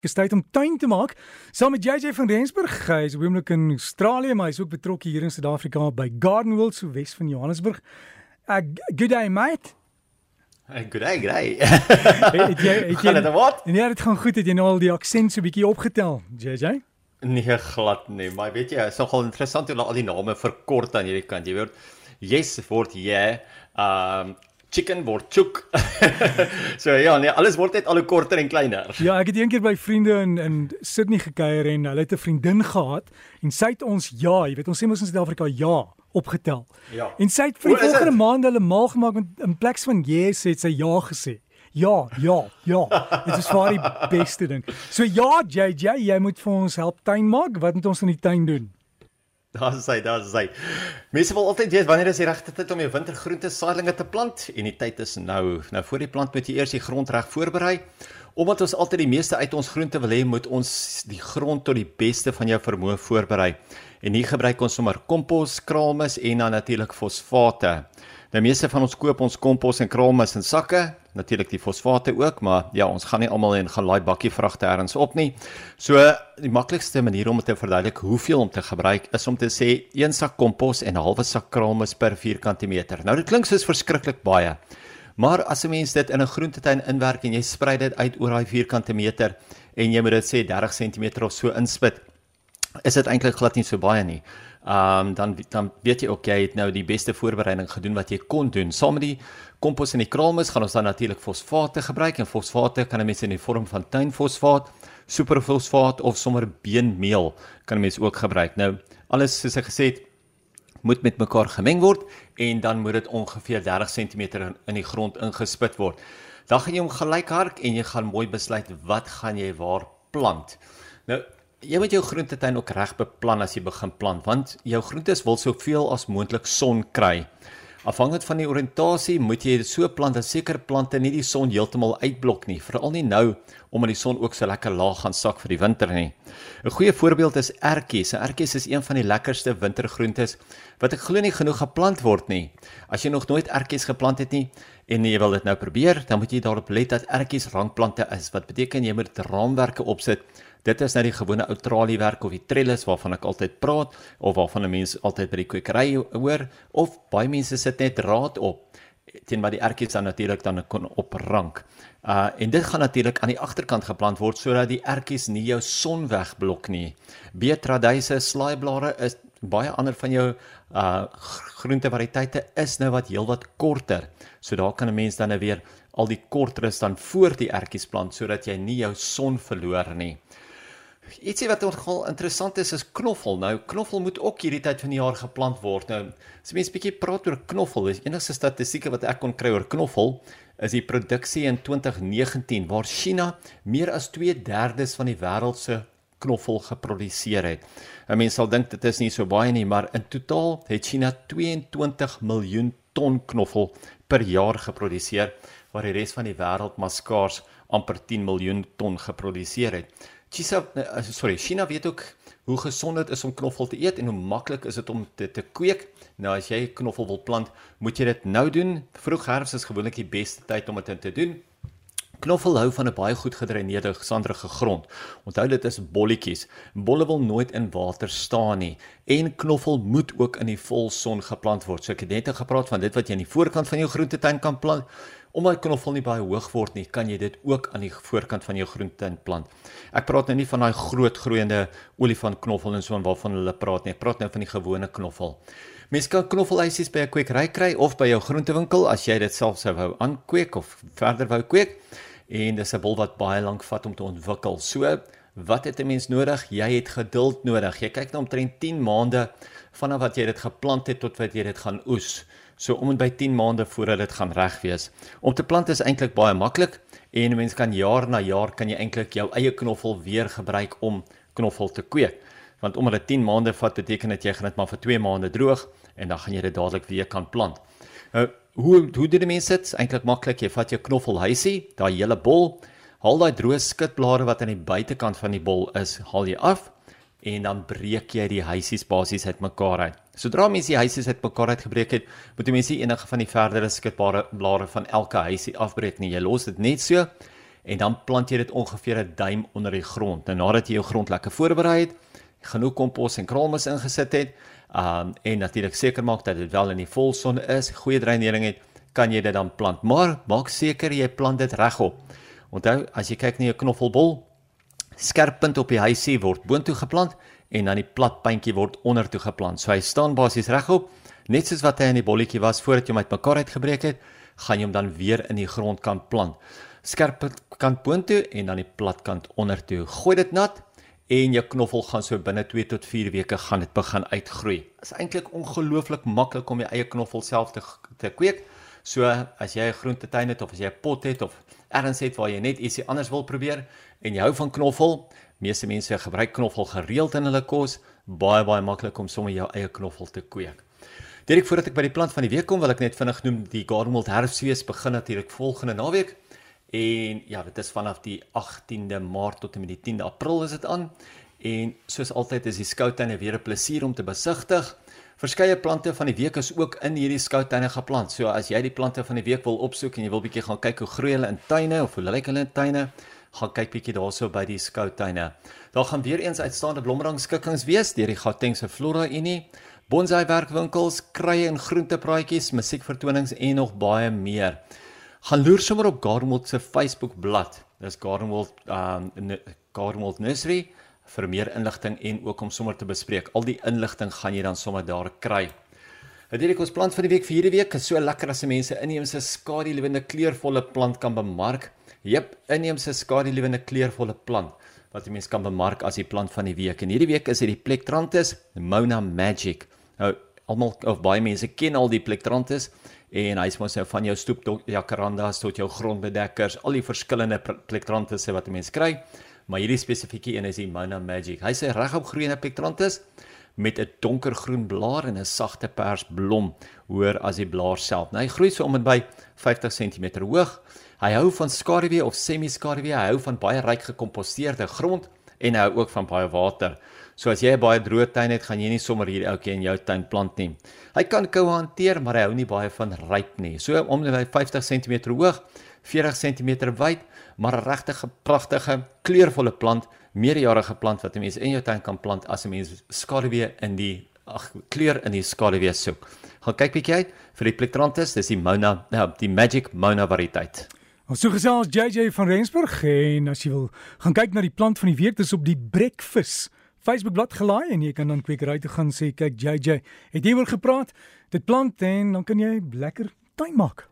Dis tyd om tuin te maak. Saam met JJ van Rensburg, hy is oomblik in Australië, maar hy is ook betrokke hier in Suid-Afrika by Garden World so Wes van Johannesburg. Uh, good day, mate. Hey, good day, good day. het jy het jy dit wat? Nee, dit gaan goed. Het jy nou al die aksent so bietjie opgetel, JJ? Nee, glad nie, maar weet jy, is nogal interessant hoe al die name verkort aan hierdie kant. Jy weet, yes word yeah, um chicken word chook. so ja, nee, alles word net al hoe korter en kleiner. Ja, ek het eendag by vriende in in Sydney gekuier en hulle het 'n vriendin gehad en sy het ons ja, jy weet ons sê mos in Suid-Afrika ja opgetel. Ja. En sy het vir die volgende maand hulle maal gemaak met in plek van yes het sy ja gesê. Ja, ja, ja. Dit is vir die beste ding. So ja, JJ, jy moet vir ons help tuin maak. Wat moet ons in die tuin doen? Daar is hy, daar is hy. Mense wil altyd weet wanneer is die regte tyd om jou wintergroente saailinge te plant en die tyd is nou. Nou voor die plant moet jy eers die grond reg voorberei. Omdat ons altyd die meeste uit ons groente wil hê, moet ons die grond tot die beste van jou vermoë voorberei. En hier gebruik ons sommer kompos, kraalmis en dan natuurlik fosfate. Nou meeste van ons koop ons kompos en kraalmis in sakke, natuurlik die fosfate ook, maar ja, ons gaan nie almal en gaan laai bakkie vragte ergens op nie. So die maklikste manier om te verduidelik hoeveel om te gebruik is om te sê 1 sak kompos en 'n halwe sak kraalmis per vierkante meter. Nou dit klink soos verskriklik baie. Maar as 'n mens dit in 'n groentetuin inwerk en jy sprei dit uit oor daai vierkante meter en jy moet dit sê 30 cm of so inspit, is dit eintlik glad nie so baie nie. Ehm um, dan dan weet jy ook jy het nou die beste voorbereiding gedoen wat jy kon doen. Saam met die kompos en die kraalmis gaan ons dan natuurlik fosfate gebruik en fosfate kan 'n mens in die vorm van tuinfosfaat, superfosfaat of sommer beenmeel kan 'n mens ook gebruik. Nou alles soos ek gesê het moet met mekaar gemeng word en dan moet dit ongeveer 30 cm in, in die grond ingespit word. Dan gaan jy hom gelyk hark en jy gaan mooi besluit wat gaan jy waar plant. Nou jy moet jou groentetuin ook reg beplan as jy begin plant want jou groentes wil soveel as moontlik son kry. Afhangend van die oriëntasie moet jy dit so plant dat sekere plante nie die son heeltemal uitblok nie, veral nie nou omdat die son ook so lekker laag gaan sak vir die winter nie. 'n Goeie voorbeeld is ertjies. Ertjies is een van die lekkerste wintergroentes wat ek glo nie genoeg geplant word nie. As jy nog nooit ertjies geplant het nie en jy wil dit nou probeer, dan moet jy daarop let dat ertjies rankplante is. Wat beteken jy moet raamwerke opsit Dit is nou die gewone outraliewerk of die trellis waarvan ek altyd praat of waarvan 'n mens altyd by die kwekery hoor of baie mense sit net raad op teen wat die ertjies dan natuurlik dan kon oprank. Uh en dit gaan natuurlik aan die agterkant geplant word sodat die ertjies nie jou son wegblok nie. Beetradyse, slaaiblare is baie ander van jou uh groentevariëteite is nou wat heelwat korter. So daar kan 'n mens dan nou weer al die korteres dan voor die ertjies plant sodat jy nie jou son verloor nie. Ietsie wat nogal interessant is is knoffel. Nou knoffel moet ook hierdie tyd van die jaar geplant word. Nou as mens bietjie praat oor knoffel, is enigste statistieke wat ek kon kry oor knoffel is die produksie in 2019 waar China meer as 2/3 van die wêreld se knoffel geproduseer het. 'n Mens sal dink dit is nie so baie nie, maar in totaal het China 22 miljoen ton knoffel per jaar geproduseer, waar die res van die wêreld maar skaars amper 10 miljoen ton geproduseer het. China uh, sorry, China weet ook hoe gesond dit is om knoffel te eet en hoe maklik is dit om dit te kweek. Nou as jy knoffel wil plant, moet jy dit nou doen. Vroeg herfs is gewoonlik die beste tyd om dit te doen. Knoffel hou van 'n baie goed gedreineerde, sanderige grond. Onthou dit is bolletjies. Bolle wil nooit in water staan nie en knoffel moet ook in die volson geplant word. So ek het net gepraat van dit wat jy aan die voorkant van jou groentetuin kan plant. Omdat knoffel nie baie hoog word nie, kan jy dit ook aan die voorkant van jou groentetuin plant. Ek praat nou nie van daai groot groeiende olifantknoffel en so en waarvan hulle praat nie. Ek praat nou van die gewone knoffel. Mens kan knoffelhuisies by 'n kwekery kry of by jou groentewinkel as jy dit self sou wou aankweek of verder wou kweek. En dis 'n bul wat baie lank vat om te ontwikkel. So, wat het 'n mens nodig? Jy het geduld nodig. Jy kyk nou omtrent 10 maande vanaf wat jy dit geplant het tot wat jy dit gaan oes. So om en by 10 maande voordat dit gaan reg wees. Om te plant is eintlik baie maklik en 'n mens kan jaar na jaar kan jy eintlik jou eie knoffel weer gebruik om knoffel te kweek. Want omdat dit 10 maande vat, beteken dit jy gaan dit maar vir 2 maande droog en dan gaan jy dit dadelik weer kan plant. Nou, hoe hoe doen die mense dit? Eintlik maklik. Jy vat jou knoffelhuisie, daai hele bol, haal daai droë skitblare wat aan die buitekant van die bol is, haal jy af en dan breek jy die huisies basies uitmekaar uit. Sodra mens die huisies uitmekaar uitgebreek het, moet jy mens nie enige van die verdere skitbare blare van elke huisie afbreek nie. Jy los dit net so en dan plant jy dit ongeveer 'n duim onder die grond. Nou nadat jy jou grond lekker voorberei het, genoeg kompos en kraalmis ingesit het, um en natuurlik seker maak dat dit wel in die volson is, goeie dreinering het, kan jy dit dan plant. Maar maak seker jy plant dit regop. Onthou, as jy kyk na jou knoffelbol, skerp punt op die huisie word boontoe geplant en dan die plat puntjie word ondertoe geplant. So hy staan basies regop, net soos wat hy in die bolletjie was voordat jy hom uitmekaar uitgebreek het, gaan jy hom dan weer in die grond kan plant. Skerp kant boontoe en dan die plat kant ondertoe. Gooi dit nat en jou knoffel gaan so binne 2 tot 4 weke gaan dit begin uitgroei. Dit is eintlik ongelooflik maklik om jou eie knoffel self te te kweek. So as jy 'n groentetuin het of as jy 'n pot het of ergens het waar jy net ietsie anders wil probeer en jy hou van knoffel, meeste mense gebruik knoffel gereeld in hulle kos, baie baie maklik om sommer jou eie knoffel te kweek. Direk voordat ek by die plant van die week kom, wil ek net vinnig noem die Garden World Herfsfees begin natuurlik volgende naweek. En ja, dit is vanaf die 18de Maart tot en met die 10de April is dit aan. En soos altyd is die skoutuine weer 'n plesier om te besigtig. Verskeie plante van die week is ook in hierdie skoutuine geplant. So as jy die plante van die week wil opsoek en jy wil bietjie gaan kyk hoe groei hulle in tuine of hoe lyk hulle in tuine, gaan kyk bietjie daarso by die skoutuine. Daar gaan weer eens uitstaande blomrangskikkings wees deur die Gautengse Flora Unie, bonsai werkwinkels, kruie en groentepraatjies, musiekvertonings en nog baie meer gaan loer sommer op Gardenwold se Facebook bladsy. Dis Gardenwold um Gardenwold Nursery vir meer inligting en ook om sommer te bespreek. Al die inligting gaan jy dan sommer daar kry. Natuurlik ons plant van die week vir hierdie week is so lekker as mense inheemse skadulewende kleurvolle plant kan bemark. Jep, inheemse skadulewende kleurvolle plant wat jy mens kan bemark as die plant van die week. En hierdie week is dit die Plectranthus Mona Magic. Nou almal of baie mense ken al die Plectranthus en hy's mos nou van jou stoep jacarandas tot jou grondbedekkers, al die verskillende plektrantusse wat 'n mens kry. Maar hierdie spesifieke een is die Mona Magic. Hy's 'n regop groeiende plektrantus met 'n donkergroen blaar en 'n sagte pers blom, hoër as die blaar self. Nou hy groei so om en by 50 cm hoog. Hy hou van skaduwee of semi-skaduwee. Hy hou van baie ryk gekomposteerde grond en hy hou ook van baie water. So as jy 'n baie droë tuin het, gaan jy nie sommer hier elke in jou tuin plant nie. Hy kan koue hanteer, maar hy hou nie baie van ryp nie. So om by 50 cm hoog, 40 cm wyd, maar 'n regtig pragtige, kleurvolle plant, meerjarige plant wat 'n mens in jou tuin kan plant as 'n mens skaduwee in die ag kleur in die skaduwee soek. Gaan kyk bietjie uit vir die Plectranthus, dis die Mona, nou die Magic Mona variëteit. Ons so gesels JJ van Rensburg en as jy wil gaan kyk na die plant van die week, dis op die Breakfast Facebook bladsy gelaai en jy kan dan kwekery toe gaan sê kyk JJ het jy oor gepraat? Dit plant en dan kan jy lekker tuin maak